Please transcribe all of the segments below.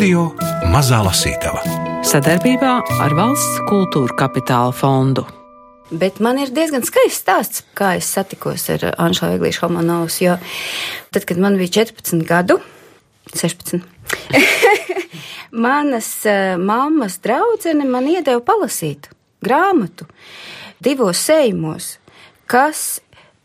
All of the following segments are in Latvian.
Radio Mazā Lasītava sadarbībā ar Valsts kultūra kapitāla fondu. Bet man ir diezgan skaists stāsts, kā es satikos ar Anšelu Eglīšu Homanovs, jo tad, kad man bija 14 gadu, 16, manas uh, mammas draudzene man iedeva palasīt grāmatu divos sējumos, kas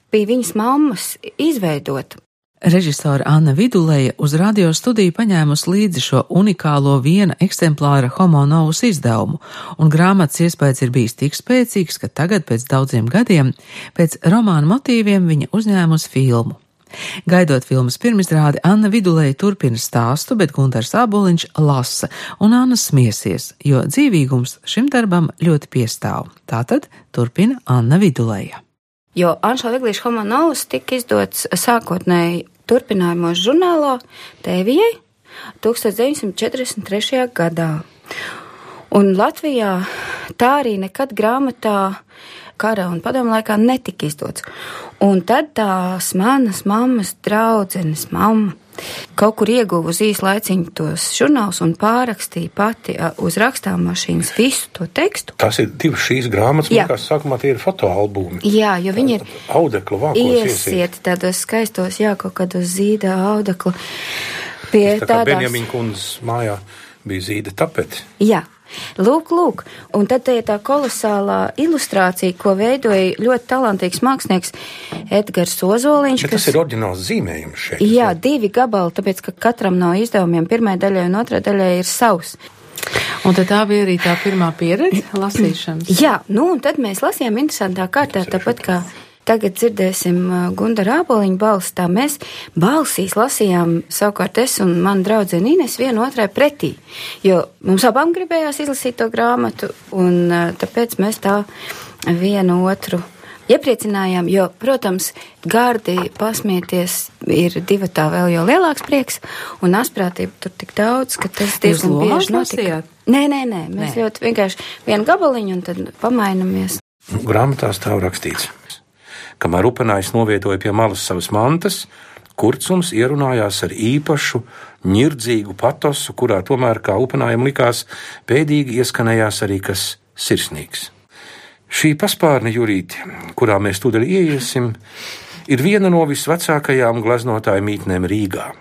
bija viņas mammas izveidota. Režisora Anna Vidulēja uz radio studiju paņēmusi līdzi šo unikālo viena eksemplāra homo novus izdevumu, un grāmatas iespējas ir bijis tik spēcīgs, ka tagad, pēc daudziem gadiem, pēc romāna motīviem viņa uzņēmusi filmu. Gaidot filmas pirmizrādi, Anna Vidulēja turpina stāstu, bet Gunārs Aboliņš lasa, un Anna smiesies, jo dzīvīgums šim darbam ļoti piestāv. Tātad turpina Anna Vidulēja. Jo Anšela Viglīša Homanovs tika izdots sākotnēji turpinājumos žurnālā Tēvijai 1943. gadā. Un Latvijā tā arī nekad grāmatā kara un padomu laikā netika izdots. Un tad tās manas mammas draudzenes mamma kaut kur ieguva uz īsu laiciņu tos žurnālus un pārakstīja pati uz rakstām mašīnas visu to tekstu. Tas ir divas šīs grāmatas, Jā. kas sākumā tie ir fotoalbumi. Jā, jo viņi ir audeklu vākos iesiet tādos skaistos, jā, kaut kādos zīda audeklu. Pie tā tādās... Benjamīna kundzes mājā bija zīda tapeti. Jā. Lūk, lūk, un tad ir tā kolosālā ilustrācija, ko veidoja ļoti talantīgs mākslinieks Edgars Ozoliņš. Bet kas... tas ir oriģināls zīmējums šeit. Jā, divi gabali, tāpēc, ka katram no izdevumiem pirmajai daļai un otrai daļai ir savs. Un tad tā bija arī tā pirmā pieredze lasīšanas. Jā, nu un tad mēs lasījām interesantā kārtā, tāpat kā Tagad dzirdēsim uh, Gundara Āboliņa balsi, tā mēs balsīs lasījām savukārt es un man draudzene Ines vienu otrai pretī, jo mums abām gribējās izlasīt to grāmatu, un uh, tāpēc mēs tā vienu otru iepriecinājām, jo, protams, gārdi pasmieties ir divi tā vēl jau lielāks prieks, un asprātība tur tik daudz, ka tas diezgan bieži notika. Nē, nē, nē, mēs nē. ļoti vienkārši vienu gabaliņu un tad pamainamies. Grāmatā stāv rakstīts. Kamēr upenājs novietoja pie malas savas mantas, kurcums ierunājās ar īpašu, nirdzīgu patosu, kurā tomēr, kā upenājam likās, pēdīgi ieskanējās arī kas sirsnīgs. Šī paspārne jūrīte, kurā mēs tūdaļ ieiesim, ir viena no visvecākajām gleznotāju mītnēm Rīgā.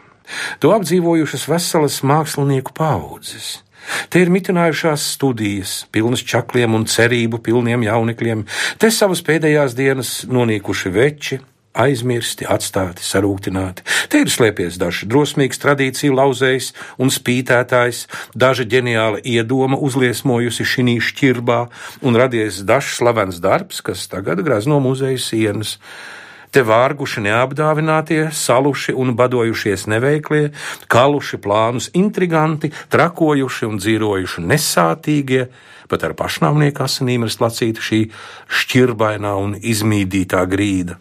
To apdzīvojušas veselas mākslinieku paudzes. Te ir mitinājušās studijas, pilnas čakliem un cerību pilniem jaunekļiem, te savas pēdējās dienas nonīkuši veči, aizmirsti, atstāti, sarūktināti. Te ir slēpies dažs drosmīgs tradīciju lauzējs un spītētājs, daža ģeniāla iedoma uzliesmojusi šī šķirbā un radies dažs slavens darbs, kas tagad grazno muzeja sienas. Te vārguši neapdāvinātie, saluši un badojušies neveiklie, kaluši plānus intriganti, trakojuši un dzīvojuši nesātīgie, pat ar pašnāvnieku asinīm ir slacīta šī šķirbainā un izmīdītā grīda.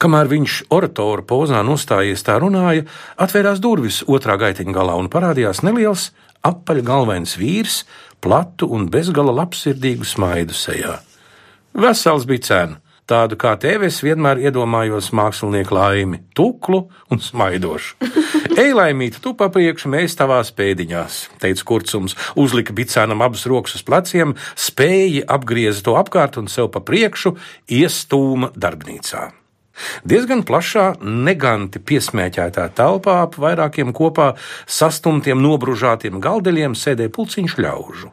Kamēr viņš oratoru pozā nostājies tā runāja, atvērās durvis otrā gaiteņa galā un parādījās neliels, apaļgalvains vīrs, platu un bezgala labsirdīgu smaidu sejā. Vesels bija cēna tādu kā tevi es vienmēr iedomājos mākslinieku laimi, tuklu un smaidošu. Ej, laimīt, tu papriekšu, mēs tavās pēdiņās, teica kurcums, uzlika bicānam abas rokas uz pleciem, spēja apgrieza to apkārt un sev pa priekšu iestūma darbnīcā. Diezgan plašā, neganti piesmēķētā telpā ap vairākiem kopā sastumtiem, nobružātiem galdeļiem sēdēja pulciņš ļaužu.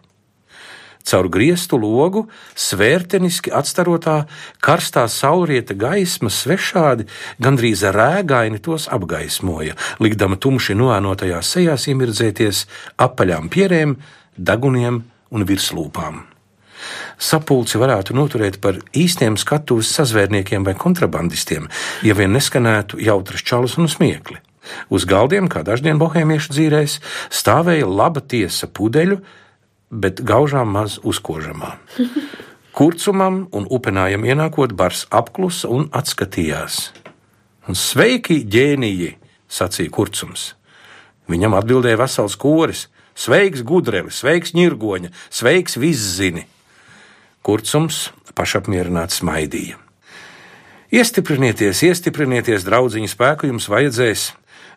Caur griestu logu, svērteniski atstarotā, karstā saulrieta gaisma svešādi, gandrīz rēgaini tos apgaismoja, likdama tumši noēnotajās sejās iemirdzēties apaļām pierēm, daguniem un virslūpām. Sapulci varētu noturēt par īstiem skatuves sazvērniekiem vai kontrabandistiem, ja vien neskanētu jautras čalus un smiekli. Uz galdiem, kā daždien bohēmiešu dzīrēs, stāvēja laba tiesa pudeļu, bet gaužām maz uzkožamā. Kurcumam un upenājam ienākot, bars apklusa un atskatījās. Un sveiki, ģēniji, sacīja kurcums. Viņam atbildēja vesels koris: Sveiks, gudreli, sveiks, ņirgoņa, sveiks, viszini! Kurcums pašapmierināts smaidīja. Iestiprinieties, iestiprinieties, draugiņu spēku jums vajadzēs,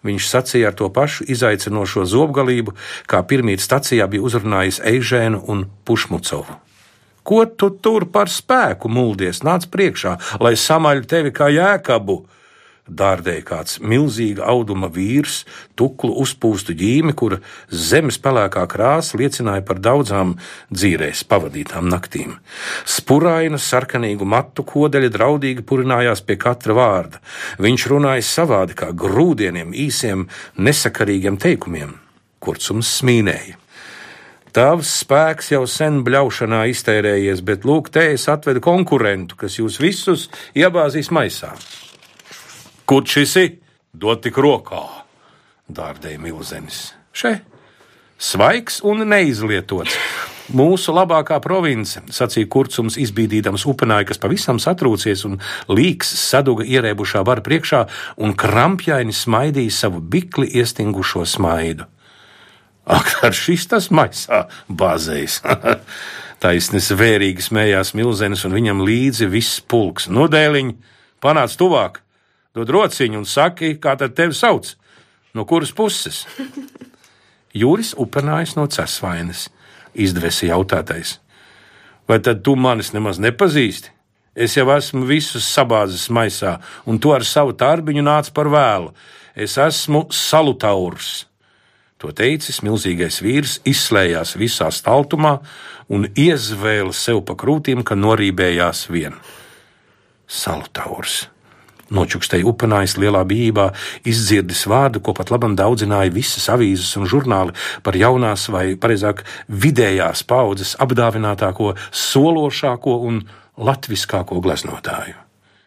Viņš sacīja ar to pašu izaicinošo zobgalību, kā pirmīt stacijā bija uzrunājis Eižēnu un Pušmucovu. Ko tu tur par spēku muldies, nāc priekšā, lai samaļ tevi kā jēkabu? Dārdēja kāds milzīga auduma vīrs, tuklu uzpūstu ģīmi, kura zemes pelēkā krāsa liecināja par daudzām dzīvēs pavadītām naktīm. Spuraina sarkanīgu matu kodeļa draudīgi purinājās pie katra vārda. Viņš runāja savādi kā grūdieniem, īsiem, nesakarīgiem teikumiem. Kurcums smīnēja. Tavs spēks jau sen bļaušanā iztērējies, bet lūk, te es atvedu konkurentu, kas jūs visus iebāzīs maisā. Kur šis ir? Dod tik rokā, dārdēja Milzenis. Še, svaigs un neizlietots. Mūsu labākā province, sacīja kurcums, izbīdīdams upenāju, kas pavisam satrūcies un līks saduga ierēbušā vara priekšā un krampjaini smaidīja savu bikli iestingušo smaidu. Ak, ar šis tas maisā bāzējs! Taisnes vērīgi smējās milzenis un viņam līdzi viss pulks. Nu, dēliņ, panāc tuvāk! Dod rociņu un saki, kā tad tevi sauc? No kuras puses? Jūris upenājis no cesvainas, izdevesi jautātais. Vai tad tu manis nemaz nepazīsti? Es jau esmu visus sabāzis maisā, un tu ar savu tārbiņu nāc par vēlu. Es esmu salutaurs. To teicis milzīgais vīrs, izslējās visā staltumā un iezvēla sev pa krūtīm, ka norībējās vien. Salutaurs! Nočukstēja upenājis lielā bijībā, izdzirdis vārdu, ko pat labam daudzināja visas avīzes un žurnāli par jaunās, vai precīzāk, vidējās paudzes apdāvinātāko, sološāko un latviskāko gleznotāju.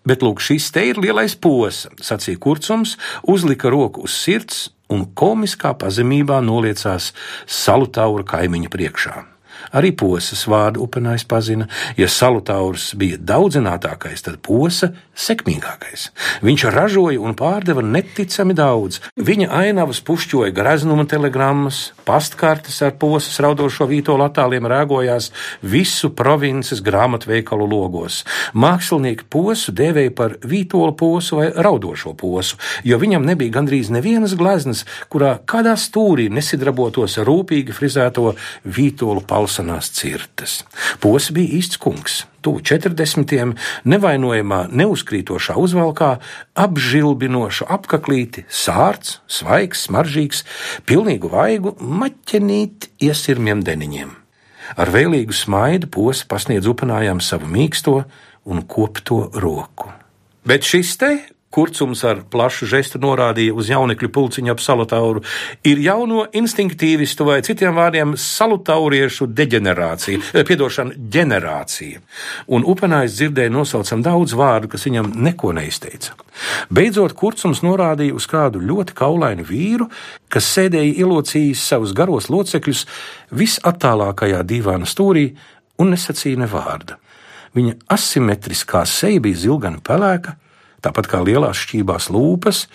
Bet lūk, šis te ir lielais posa, sacīja kurcums, uzlika roku uz sirds un komiskā pazemībā noliecās salutaura kaimiņa priekšā. Arī posas vārdu upenājs pazina. Ja salutaurs bija daudzinātākais, tad posa sekmīgākais. Viņš ražoja un pārdeva neticami daudz. Viņa ainavas pušķoja graznuma telegrammas, pastkartes ar posas raudošo vītolu attāliem rēgojās visu provinces grāmatveikalu logos. Mākslinieki posu dēvēja par vītolu posu vai raudošo posu, jo viņam nebija gandrīz nevienas gleznas, kurā kādā stūrī nesidrabotos rūpīgi frizēto vītolu palsu balsanās cirtas. Pos bija īsts kungs, tuvu 40, nevainojamā, neuzkrītošā uzvalkā, apžilbinošu apaklīti, sārts, svaigs, smaržīgs, pilnīgu vaigu, maķenīt iesirmiem deniņiem. Ar vēlīgu smaidu posa pasniedz upanājām savu mīksto un kopto roku. Bet šis te kurcums ar plašu žestu norādīja uz jaunekļu pulciņu ap salutauru, ir jauno instinktīvistu vai citiem vārdiem salutauriešu deģenerācija, eh, piedošana ģenerācija. Un upenājs dzirdēja nosaucam daudz vārdu, kas viņam neko neizteica. Beidzot, kurcums norādīja uz kādu ļoti kaulainu vīru, kas sēdēja ielocījis savus garos locekļus visattālākajā divāna stūrī un nesacīja ne vārda. Viņa asimetriskā seja bija zilgana pelēka, tāpat kā lielās šķībās lūpas,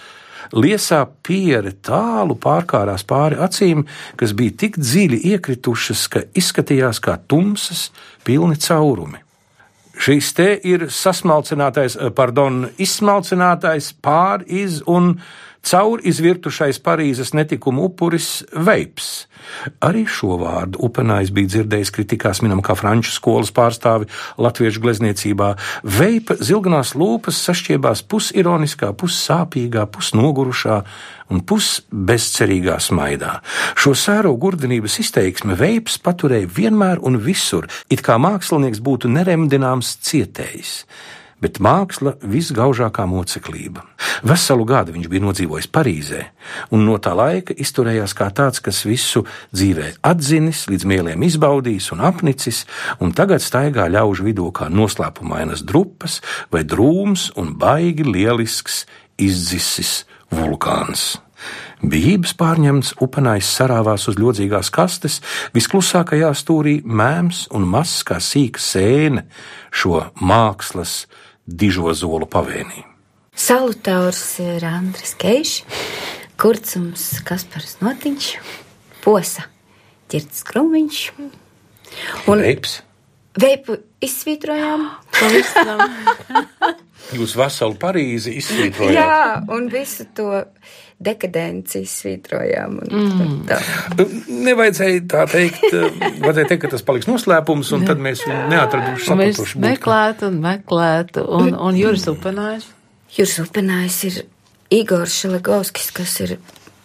liesā piere tālu pārkārās pāri acīm, kas bija tik dziļi iekritušas, ka izskatījās kā tumsas, pilni caurumi. Šīs te ir sasmalcinātais, pardon, izsmalcinātais pār iz un caur izvirtušais Parīzes netikuma upuris Veips, Arī šo vārdu upenājs bija dzirdējis kritikās minam kā franču skolas pārstāvi latviešu glezniecībā. Veipa zilganās lūpas sašķiebās pusironiskā, pussāpīgā, pusnogurušā un pusbezcerīgā smaidā. Šo sēro gurdenības izteiksme veips paturēja vienmēr un visur, it kā mākslinieks būtu neremdināms cietējs bet māksla visgaužākā moceklība. Veselu gadu viņš bija nodzīvojis Parīzē, un no tā laika izturējās kā tāds, kas visu dzīvē atzinis, līdz mieliem izbaudījis un apnicis, un tagad staigā ļaužu vidū kā noslēpumainas drupas vai drūms un baigi lielisks izdzisis vulkāns. Bijības pārņemts, upenājs sarāvās uz ļodzīgās kastes, visklusākajā stūrī mēms un mazs kā sīka sēne šo mākslas dižo zolu pavēnī. Salutaurs ir Andris Keišs, kurcums Kaspars Notiņš, posa ķirts krūmiņš. Un veips. Veipu izsvītrojām pavisam. Jūs veselu Parīzi izsvītrojāt. Jā, un visu to dekadenci izsvītrojām. Mm. Tā. Nevajadzēja tā teikt, vajadzēja teikt, ka tas paliks noslēpums, un tad mēs sapratuši. būt, ka- meklētu un meklētu, un, un Juris Upenājs. Jūras upenājs ir Igors Šelegovskis, kas ir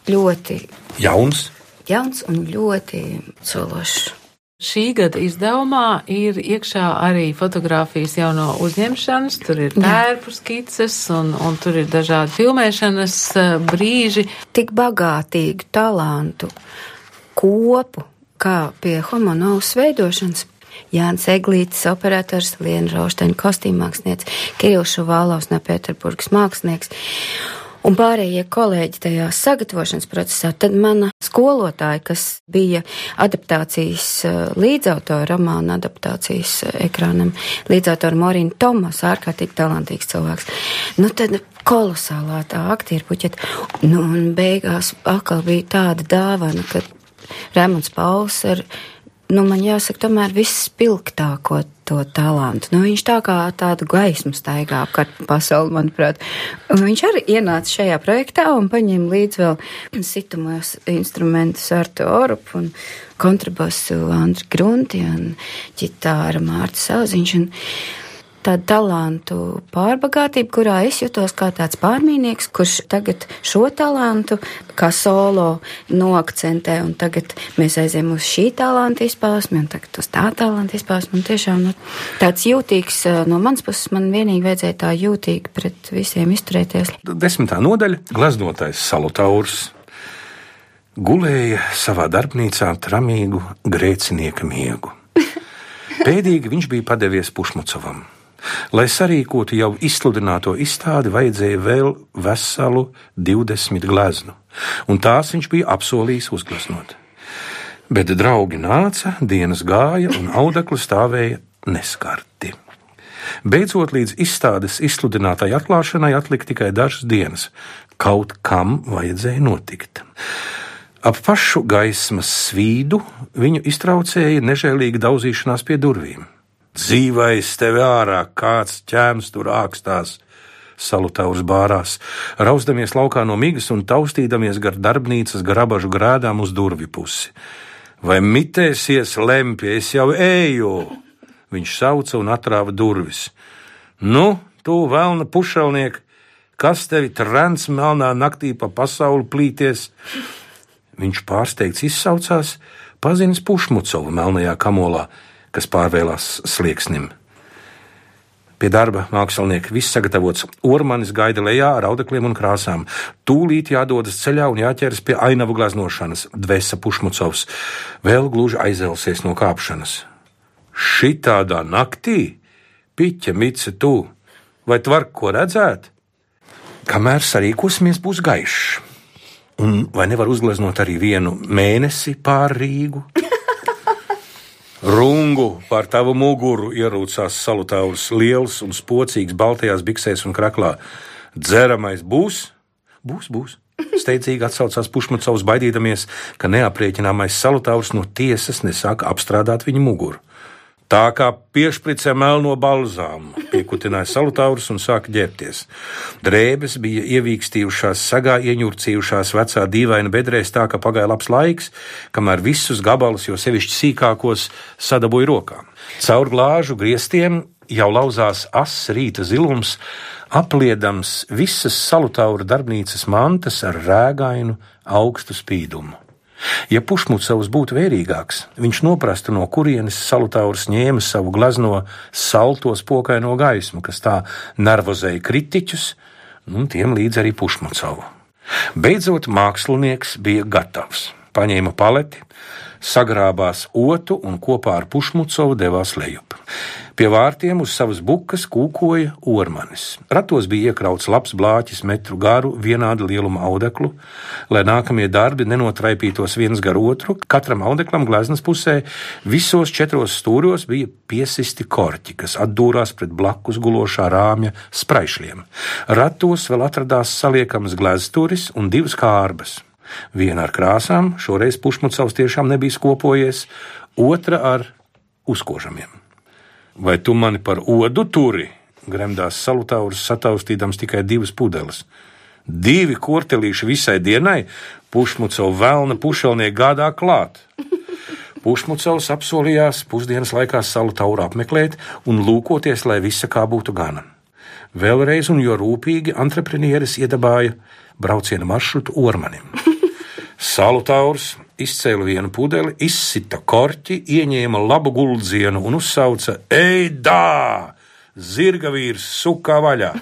ļoti Jauns. jauns un ļoti sološs. Šī gada izdevumā ir iekšā arī fotografijas jau no uzņemšanas, tur ir tērpu skices un, un tur ir dažādi filmēšanas eh, brīži. Tik bagātīgu talantu kopu, kā pie homonovas veidošanas. Jānis Eglītis, operators, Liena Raušteņa kostīmmākslinieks, Kirilš Šuvālaus no Pēterburgas mākslinieks un pārējie kolēģi tajā sagatavošanas procesā, tad mana skolotāja, kas bija adaptācijas eh, līdzautora, romāna adaptācijas eh, ekrānam, līdzautora Morina Tomas, ārkārtīgi talantīgs cilvēks. Nu, tad kolosālā tā aktieru puķeta. Nu, un beigās atkal bija tāda dāvana, ka Rēmons Pauls ar, nu, man jāsaka, tomēr visspilgtāko to talantu. Nu, viņš tā kā tādu gaismu staigā apkārt pasauli, manuprāt. Un viņš arī ienāca šajā projektā un paņēma līdz vēl situmos instrumentus Artu Orupu un kontrabasu Andri Grunti un ģitāra Mārta Sauziņš. Un, tāda talantu pārbagātība, kurā es jutos kā tāds pārmīnieks, kurš tagad šo talantu kā solo noakcentē, un tagad mēs aizējām uz šī talanta izpausmi, un tagad uz tā talanta izpausmi, un tiešām nu, tāds jūtīgs no manas puses man vienīgi vajadzēja tā jūtīgi pret visiem izturēties. Desmitā nodaļa - gleznotājs Salutaurs. Gulēja savā darbnīcā tramīgu grēcinieka miegu. Pēdīgi viņš bija padevies Pušmucovam. Lai sarīkotu jau izsludināto izstādi, vajadzēja vēl veselu 20 gleznu, un tās viņš bija apsolījis uzgleznot. Bet draugi nāca, dienas gāja, un audekli stāvēja neskarti. Beidzot, līdz izstādes izsludinātai atklāšanai atlika tikai dažas dienas. Kaut kam vajadzēja notikt. Ap pašu gaismas svīdu viņu iztraucēja nežēlīga daudzīšanās pie durvīm. Dzīvais tev ārā, kāds ķēms tur ākstās! Salutaurs bārās, rausdamies laukā no migas un taustīdamies gar darbnīcas grabažu grēdām uz durvju pusi. Vai mitēsies lempie, es jau eju! Viņš sauca un atrāva durvis. Nu, tu vēlna pušelniek, kas tevi trends melnā naktī pa pasauli plīties? Viņš pārsteigts izsaucās, pazinis Pušmucovu melnajā kamolā, kas pārvēlās slieksnim. Pie darba mākslinieki viss sagatavots. Ormanis gaida lejā ar audekļiem un krāsām. Tūlīt jādodas ceļā un jāķeras pie ainavu glaznošanas. Dvēsa Pušmucovs vēl gluži aizelsies no kāpšanas. Šitādā naktī, piķa mice tu, vai tvar ko redzēt? Kamēr sarīkosimies, būs gaišs. Un vai nevar uzgleznot arī vienu mēnesi pār Rīgu? Rungu pār tavu muguru ierūcās salutāurs, liels un spocīgs, baltajās biksēs un kraklā. Dzeramais būs? Būs, būs. Steidzīgi atsaucās Pušmacovs, baidīdamies, ka neaprēķināmais salutāurs no tiesas nesāk apstrādāt viņa muguru. Tā kā piešpricē melno balzāmu, piekutināja salutāurs un sāka ģērbties. Drēbes bija ievīkstījušās, sagā ieņurcījušās vecā dīvaina bedrēs tā, ka pagāja labs laiks, kamēr visus gabalus, jo sevišķi sīkākos, sadabūja rokām. Caur glāžu griestiem jau lauzās ass rīta zilums, apliedams visas salutāura darbnīcas mantas ar rēgainu augstu spīdumu. Ja Pušmucavs būtu vērīgāks, viņš noprastu, no kurienes salutāurs ņēma savu glazno salto spokaino gaismu, kas tā nervozēja kritiķus, un tiem līdz arī Pušmucavu. Beidzot, mākslinieks bija gatavs. Paņēma paleti, sagrābās otu un kopā ar Pušmucovu devās lejup. Pie vārtiem uz savas bukas kūkoja ormanis. Ratos bija iekrauts labs blāķis metru garu, vienāda lieluma audeklu, lai nākamie darbi nenotraipītos viens gar otru. Katram audeklam gleznas pusē visos četros stūros bija piesisti korķi, kas atdūrās pret blakus gulošā rāmja spraišļiem. Ratos vēl atradās saliekams glezturis un divas kārbas. Viena ar krāsām, šoreiz pušmucavs tiešām nebija skopojies, otra ar uzkožamiem. Vai tu mani par odu turi? gremdās salutāurs, sataustīdams tikai divas pudeles. Divi kortelīši visai dienai, pušmucau vēlna pušelnieki gādā klāt. Pušmucavs apsolījās pusdienas laikā salu tauru apmeklēt un lūkoties, lai visa kā būtu gana. Vēlreiz un jo rūpīgi entreprenieris iedabāja brauciena maršrutu ormanim. Salu taurs izcēla vienu pudeli, izsita korķi, ieņēma labu guldzienu un uzsauca: Ej, dā! Zirga vīrs sukā vaļā!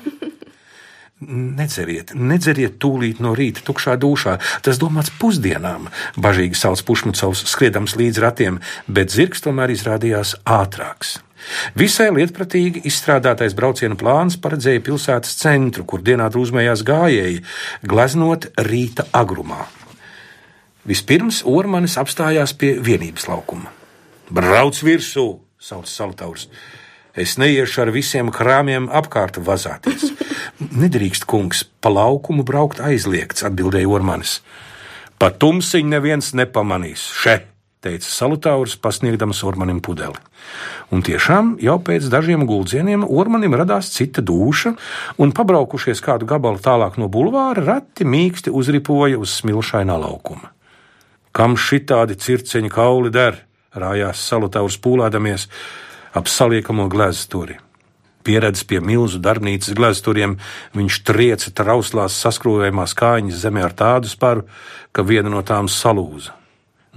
Nedzeriet, nedzeriet tūlīt no rīta, tukšā dušā. Tas domāts pusdienām, bažīgi sauc pušmucavs, skriedams līdz ratiem, bet zirgs tomēr izrādījās ātrāks. Visai lietpratīgi izstrādātais brauciena plāns paredzēja pilsētas centru, kur dienā drūzmējās gājēji, gleznot rīta agrumā. Vispirms Ormanis apstājās pie vienības laukuma. Brauc virsū, sauc Saltaurs. Es neiešu ar visiem krāmiem apkārt vazāties. Nedrīkst, kungs, pa laukumu braukt aizliegts, atbildēja Ormanis. Pa tumsiņu neviens nepamanīs. Še, teica Salutāurs, pasniegdams Ormanim pudeli. Un tiešām jau pēc dažiem guldzieniem Ormanim radās cita duša, un pabraukušies kādu gabalu tālāk no bulvāra, rati mīksti uzripoja uz smilšainā laukuma. Kam šitādi circeņa kauli der? rājās Salutāurs pūlēdamies ap saliekamo glezturi. Pieredzis pie milzu darbnīcas glezturiem, viņš trieca trauslās saskrūvējumās kājiņas zemē ar tādu sparu, ka viena no tām salūza.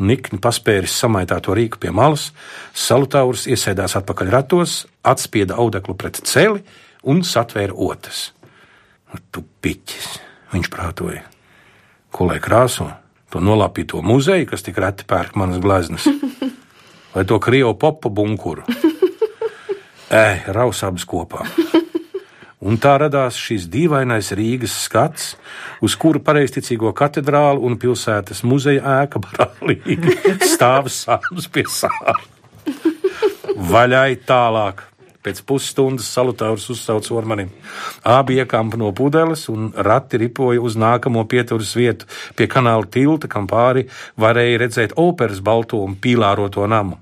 Nikni paspēris samaitāt to rīku pie malas, salutāurs iesēdās atpakaļ ratos, atspieda audeklu pret celi un satvēra otas. Nu, tu piķis, viņš prātoja. Ko lai krāso? To nolapīto muzeju, kas tik reti pērk manas gleznas, vai to krievu popu bunkuru? Ej, rausābas kopā. Un tā radās šis dīvainais Rīgas skats, uz kura pareizticīgo katedrālu un pilsētas muzeja ēka brālīgi stāv sāms pie sāla. Vaļai tālāk. Pēc pusstundas salutārs uzsauc ormanim. Abi iekampa no pudeles un rati ripoja uz nākamo pieturas vietu pie kanāla tilta, kam pāri varēja redzēt operas balto un pīlāroto namu.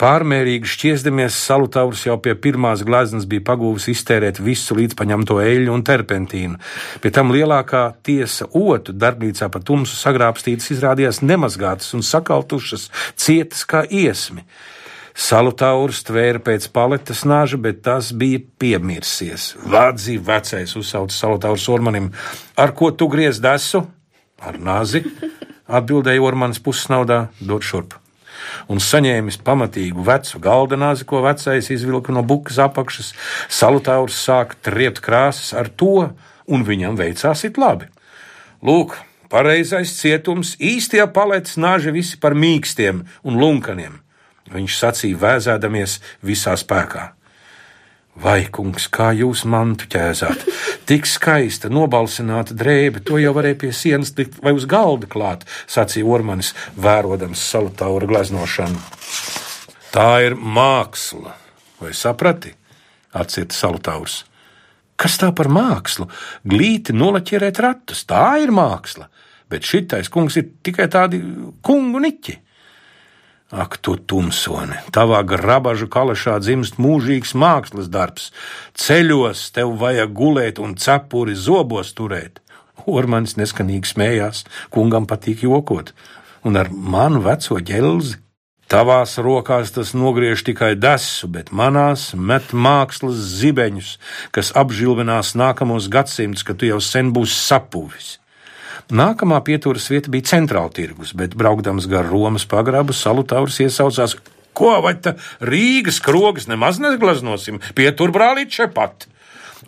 Pārmērīgi šķiesdamies, salutāurs jau pie pirmās gleznas bija pagūvis iztērēt visu līdz paņemto eļļu un terpentīnu. Pie tam lielākā tiesa otu darbnīcā pa tumsu sagrābstītas izrādījās nemazgātas un sakaltušas, cietas kā iesmi. Salutāurs tvēra pēc paletes nāža, bet tas bija piemirsies. Vādzi vecais uzsauca salutāurs ormanim. Ar ko tu griez desu? Ar nāzi, atbildēja ormanis pusnaudā, dod šurp un saņēmis pamatīgu vecu galdanāzi, ko vecais izvilka no bukas apakšas, salutāurs sāk triept krāsas ar to, un viņam veicās it labi. Lūk, pareizais cietums, īstie palets nāži visi par mīkstiem un lunkaniem. Viņš sacīja, vēzēdamies visā spēkā. Vai, kungs, kā jūs mantu ķēzāt? Tik skaista, nobalsināta drēbe, to jau varēja pie sienas likt vai uz galda klāt, sacīja Ormanis, vērodams salu taura gleznošanu. Tā ir māksla, vai saprati? Atcita salutaurs. Kas tā par mākslu? Glīti nolaķierēt ratus, tā ir māksla, bet šitais kungs ir tikai tādi kungu niķi. Ak, tu tumsoni, tavā grabažu kalešā dzimst mūžīgs mākslas darbs. Ceļos tev vajag gulēt un cepuri zobos turēt. Ormanis neskanīgi smējās, kungam patīk jokot, un ar manu veco ģelzi. Tavās rokās tas nogriež tikai desu, bet manās met mākslas zibeņus, kas apžilvinās nākamos gadsimtus, kad tu jau sen būsi sapūvis. Nākamā pieturas vieta bija centrāla tirgus, bet braukdams gar Romas pagrabu, salutāurs iesaucās: Ko vai tā Rīgas krogas nemaz neglaznosim, pietur brālīt šepat!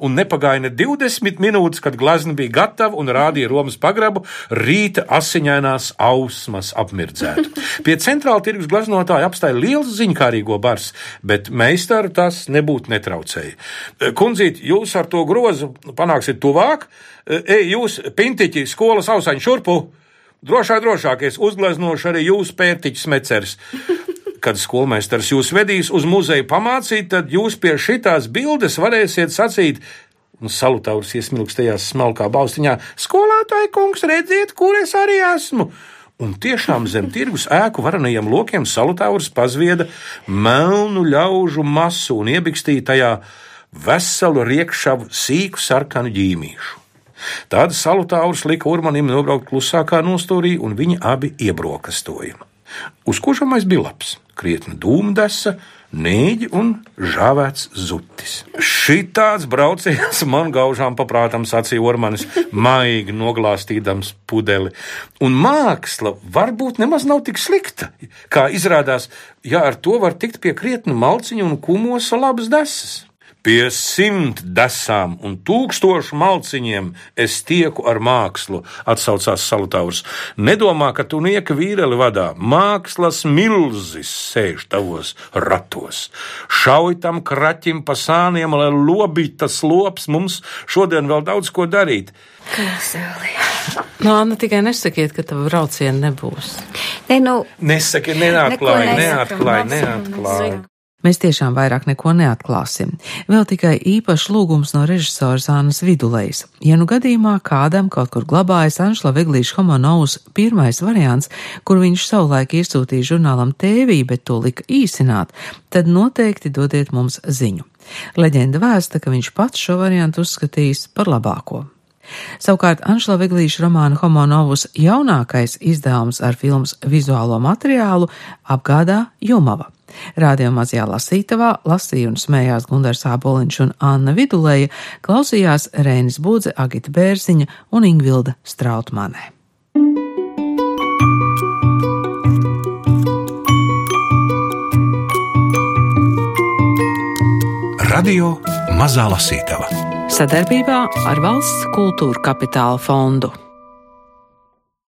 Un nepagāja ne 20 minūtes, kad glezna bija gatava un rādīja Romas pagrabu, rīta asiņainās ausmas apmirdzētu. Pie centrāla tirgus gleznotāja apstāja liels ziņkārīgo bars, bet meistaru tas nebūtu netraucēja. Kundzīt, jūs ar to grozu panāksiet tuvāk, ej, jūs pintiķi skolas ausaņu šurpu. Drošāk, drošāk, es uzgleznošu arī jūsu pērtiķu smeceres kad skolmeistars jūs vedīs uz muzeju pamācīt, tad jūs pie šitās bildes varēsiet sacīt, un salutāurs iesmilkstējās smalkā baustiņā: Skolātāji kungs, redziet, kur es arī esmu! Un tiešām zem tirgus ēku varanajiem lokiem salutāurs pazvieda melnu ļaužu masu un iebikstīja tajā veselu riekšavu sīku sarkanu ģīmīšu. Tāda salutāurs lika Urmanim nobraukt klusākā nostūrī, un viņi abi iebrokastojumi. Uz kužamais bija labs, krietni dūmdesa, nīģi un žāvēts zutis. Šī tāds brauciens man gaužām paprātam sacīja Ormanis, maigi noglāstīdams pudeli. Un māksla varbūt nemaz nav tik slikta, kā izrādās, ja ar to var tikt pie krietnu malciņu un kumosa labas desas. Pie simt desām un tūkstošu malciņiem es tieku ar mākslu, atsaucās Salutāvs. Nedomā, ka tu nieka vīreli vadā, mākslas milzis sēž tavos ratos. Šauj tam kraķim pa sāniem, lai lobītas lops mums šodien vēl daudz ko darīt. Nu, Anna, tikai nesakiet, ka tev brauciena nebūs. Ne, nu, Nesaki, neatklāj, neatklāj, neatklāj. Mēs tiešām vairāk neko neatklāsim. Vēl tikai īpašs lūgums no režisora Zānas Vidulejas. Ja nu gadījumā kādam kaut kur glabājas Anšla Veglīša homonovs pirmais variants, kur viņš savulaik iesūtīja žurnālam tēvī, bet to lika īsināt, tad noteikti dodiet mums ziņu. Leģenda vēsta, ka viņš pats šo variantu uzskatījis par labāko. Savukārt Anšla Viglīša romāna Homo Novus jaunākais izdevums ar filmas vizuālo materiālu apgādā Jumava. Rādījumā mazajā lasītavā lasīja un smējās Gundars Āboliņš un Anna Vidulēja, klausījās Rēnis Budze, Agita Bērziņa un Ingvilda Strautmanē. Radio Mazā Lasītava. Sadarbībā ar Valsts kultūra kapitāla fondu.